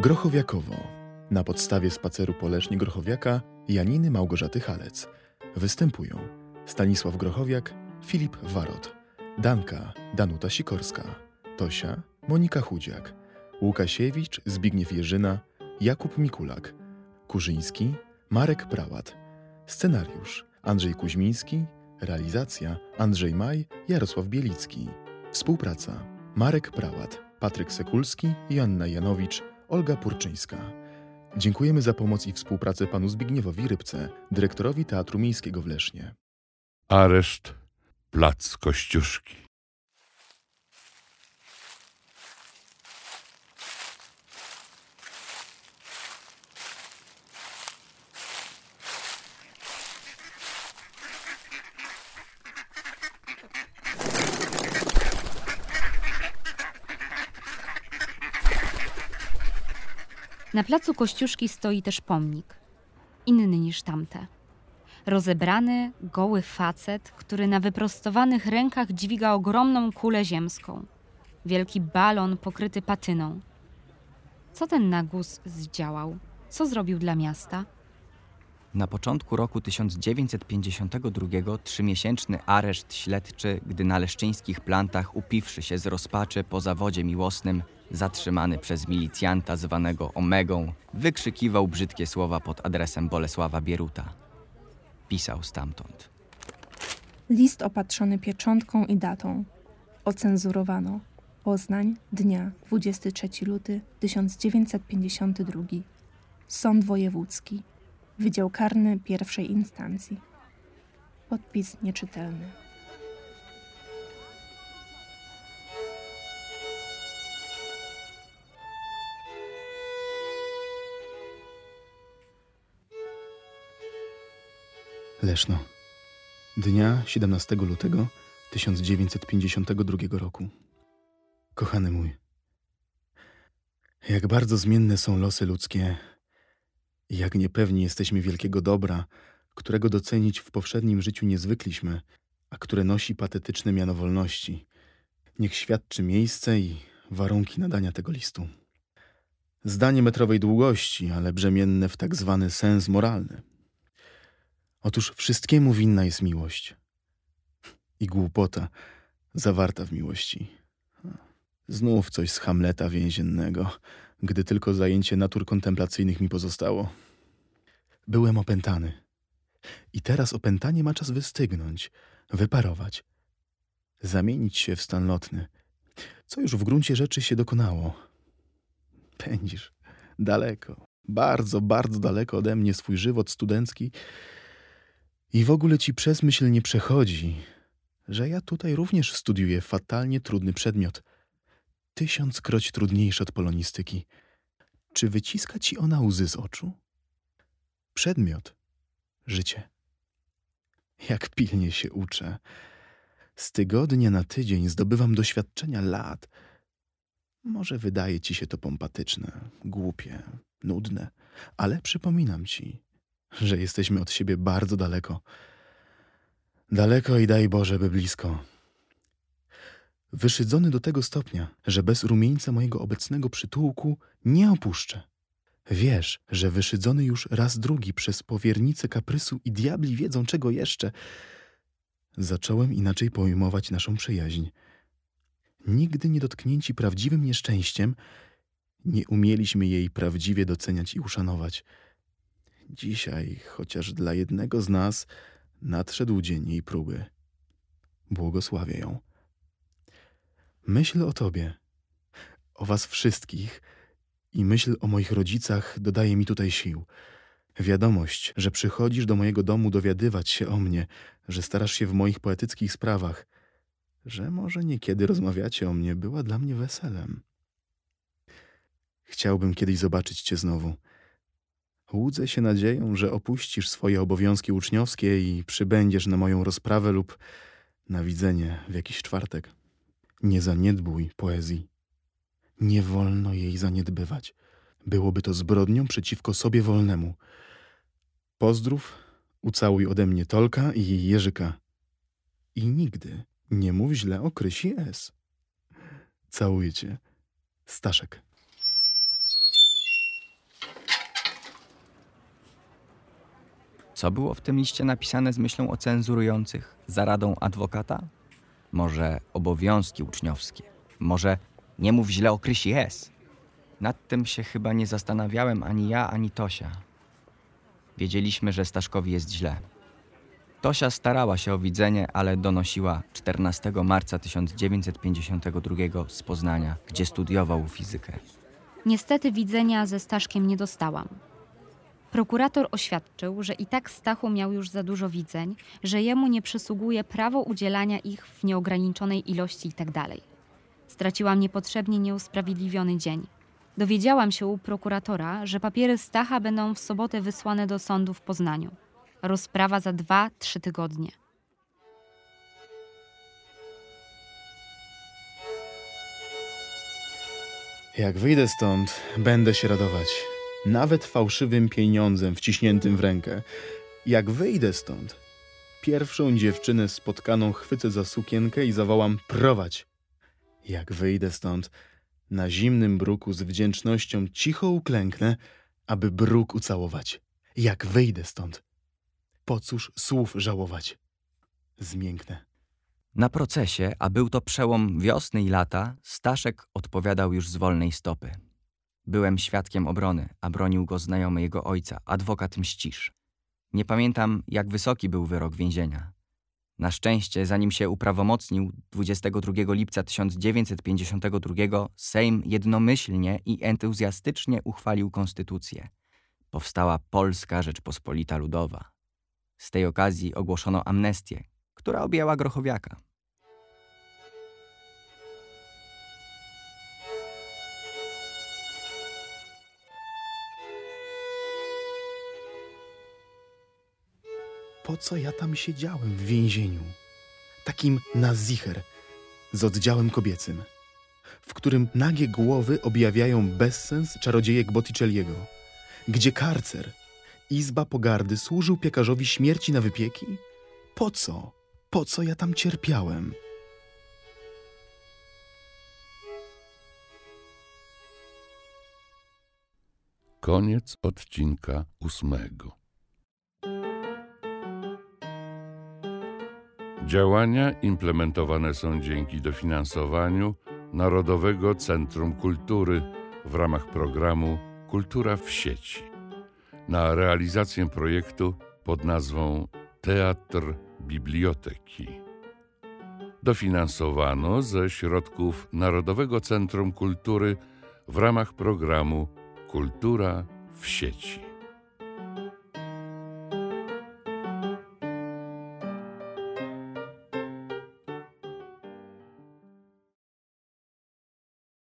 Grochowiakowo. Na podstawie spaceru po Lesznie Grochowiaka Janiny Małgorzaty Halec. Występują Stanisław Grochowiak, Filip Warot, Danka, Danuta Sikorska, Tosia, Monika Chudziak, Łukasiewicz, Zbigniew Jerzyna, Jakub Mikulak, Kurzyński, Marek Prałat. Scenariusz Andrzej Kuźmiński, realizacja Andrzej Maj, Jarosław Bielicki. Współpraca Marek Prałat, Patryk Sekulski, Joanna Janowicz, Olga Purczyńska. Dziękujemy za pomoc i współpracę panu Zbigniewowi Rybce, dyrektorowi Teatru Miejskiego w Lesznie. Areszt, plac Kościuszki. Na placu Kościuszki stoi też pomnik, inny niż tamte. Rozebrany, goły facet, który na wyprostowanych rękach dźwiga ogromną kulę ziemską. Wielki balon pokryty patyną. Co ten nagus zdziałał? Co zrobił dla miasta? Na początku roku 1952 trzymiesięczny areszt śledczy, gdy na leszczyńskich plantach upiwszy się z rozpaczy po zawodzie miłosnym, zatrzymany przez milicjanta zwanego Omegą, wykrzykiwał brzydkie słowa pod adresem Bolesława Bieruta. Pisał stamtąd. List opatrzony pieczątką i datą. Ocenzurowano. Poznań, dnia 23 luty 1952. Sąd Wojewódzki. Wydział Karny pierwszej instancji. Podpis nieczytelny. Leszno. Dnia 17 lutego 1952 roku. Kochany mój, jak bardzo zmienne są losy ludzkie, jak niepewni jesteśmy wielkiego dobra, którego docenić w powszednim życiu nie zwykliśmy, a które nosi patetyczne miano wolności. Niech świadczy miejsce i warunki nadania tego listu. Zdanie metrowej długości, ale brzemienne w tak zwany sens moralny. Otóż wszystkiemu winna jest miłość. I głupota zawarta w miłości. Znów coś z Hamleta więziennego, gdy tylko zajęcie natur kontemplacyjnych mi pozostało. Byłem opętany. I teraz opętanie ma czas wystygnąć, wyparować, zamienić się w stan lotny, co już w gruncie rzeczy się dokonało. Pędzisz daleko, bardzo, bardzo daleko ode mnie swój żywot studencki i w ogóle ci przez myśl nie przechodzi, że ja tutaj również studiuję fatalnie trudny przedmiot. Tysiąckroć trudniejszy od polonistyki. Czy wyciska ci ona łzy z oczu? Przedmiot. Życie. Jak pilnie się uczę. Z tygodnia na tydzień zdobywam doświadczenia lat. Może wydaje ci się to pompatyczne, głupie, nudne, ale przypominam ci, że jesteśmy od siebie bardzo daleko. Daleko i daj Boże, by blisko. Wyszydzony do tego stopnia, że bez rumieńca mojego obecnego przytułku nie opuszczę. Wiesz, że wyszydzony już raz drugi przez powiernicę kaprysu i diabli wiedzą czego jeszcze. Zacząłem inaczej pojmować naszą przyjaźń. Nigdy nie dotknięci prawdziwym nieszczęściem, nie umieliśmy jej prawdziwie doceniać i uszanować. Dzisiaj, chociaż dla jednego z nas, nadszedł dzień jej próby. Błogosławię ją. Myśl o Tobie, o Was wszystkich i myśl o moich rodzicach dodaje mi tutaj sił. Wiadomość, że przychodzisz do mojego domu dowiadywać się o mnie, że starasz się w moich poetyckich sprawach, że może niekiedy rozmawiacie o mnie, była dla mnie weselem. Chciałbym kiedyś zobaczyć Cię znowu. Łudzę się nadzieją, że opuścisz swoje obowiązki uczniowskie i przybędziesz na moją rozprawę lub na widzenie w jakiś czwartek. Nie zaniedbuj poezji. Nie wolno jej zaniedbywać. Byłoby to zbrodnią przeciwko sobie wolnemu. Pozdrów, ucałuj ode mnie Tolka i jej Jerzyka. I nigdy nie mów źle o Krysi S. Całuję cię. Staszek. Co było w tym liście napisane z myślą o cenzurujących, za radą adwokata? Może obowiązki uczniowskie? Może nie mów źle o Krysi S? Nad tym się chyba nie zastanawiałem ani ja, ani Tosia. Wiedzieliśmy, że Staszkowi jest źle. Tosia starała się o widzenie, ale donosiła 14 marca 1952 z Poznania, gdzie studiował fizykę. Niestety widzenia ze Staszkiem nie dostałam. Prokurator oświadczył, że i tak Stachu miał już za dużo widzeń, że jemu nie przysługuje prawo udzielania ich w nieograniczonej ilości itd. Straciłam niepotrzebnie nieusprawiedliwiony dzień. Dowiedziałam się u prokuratora, że papiery Stacha będą w sobotę wysłane do sądu w Poznaniu. Rozprawa za dwa, trzy tygodnie. Jak wyjdę stąd, będę się radować. Nawet fałszywym pieniądzem wciśniętym w rękę. Jak wyjdę stąd, pierwszą dziewczynę spotkaną chwycę za sukienkę i zawołam prowadź. Jak wyjdę stąd, na zimnym bruku z wdzięcznością cicho uklęknę, aby bruk ucałować. Jak wyjdę stąd, po cóż słów żałować? Zmięknę. Na procesie, a był to przełom wiosny i lata, Staszek odpowiadał już z wolnej stopy. Byłem świadkiem obrony, a bronił go znajomy jego ojca, adwokat Mścisz. Nie pamiętam, jak wysoki był wyrok więzienia. Na szczęście, zanim się uprawomocnił 22 lipca 1952, Sejm jednomyślnie i entuzjastycznie uchwalił konstytucję. Powstała Polska Rzeczpospolita Ludowa. Z tej okazji ogłoszono amnestię, która objęła Grochowiaka. Po co ja tam siedziałem w więzieniu? Takim na zicher, z oddziałem kobiecym, w którym nagie głowy objawiają bezsens czarodziejek Botticelliego, gdzie karcer, izba pogardy służył piekarzowi śmierci na wypieki? Po co? Po co ja tam cierpiałem? Koniec odcinka ósmego. Działania implementowane są dzięki dofinansowaniu Narodowego Centrum Kultury w ramach programu Kultura w sieci. Na realizację projektu pod nazwą Teatr Biblioteki. Dofinansowano ze środków Narodowego Centrum Kultury w ramach programu Kultura w sieci.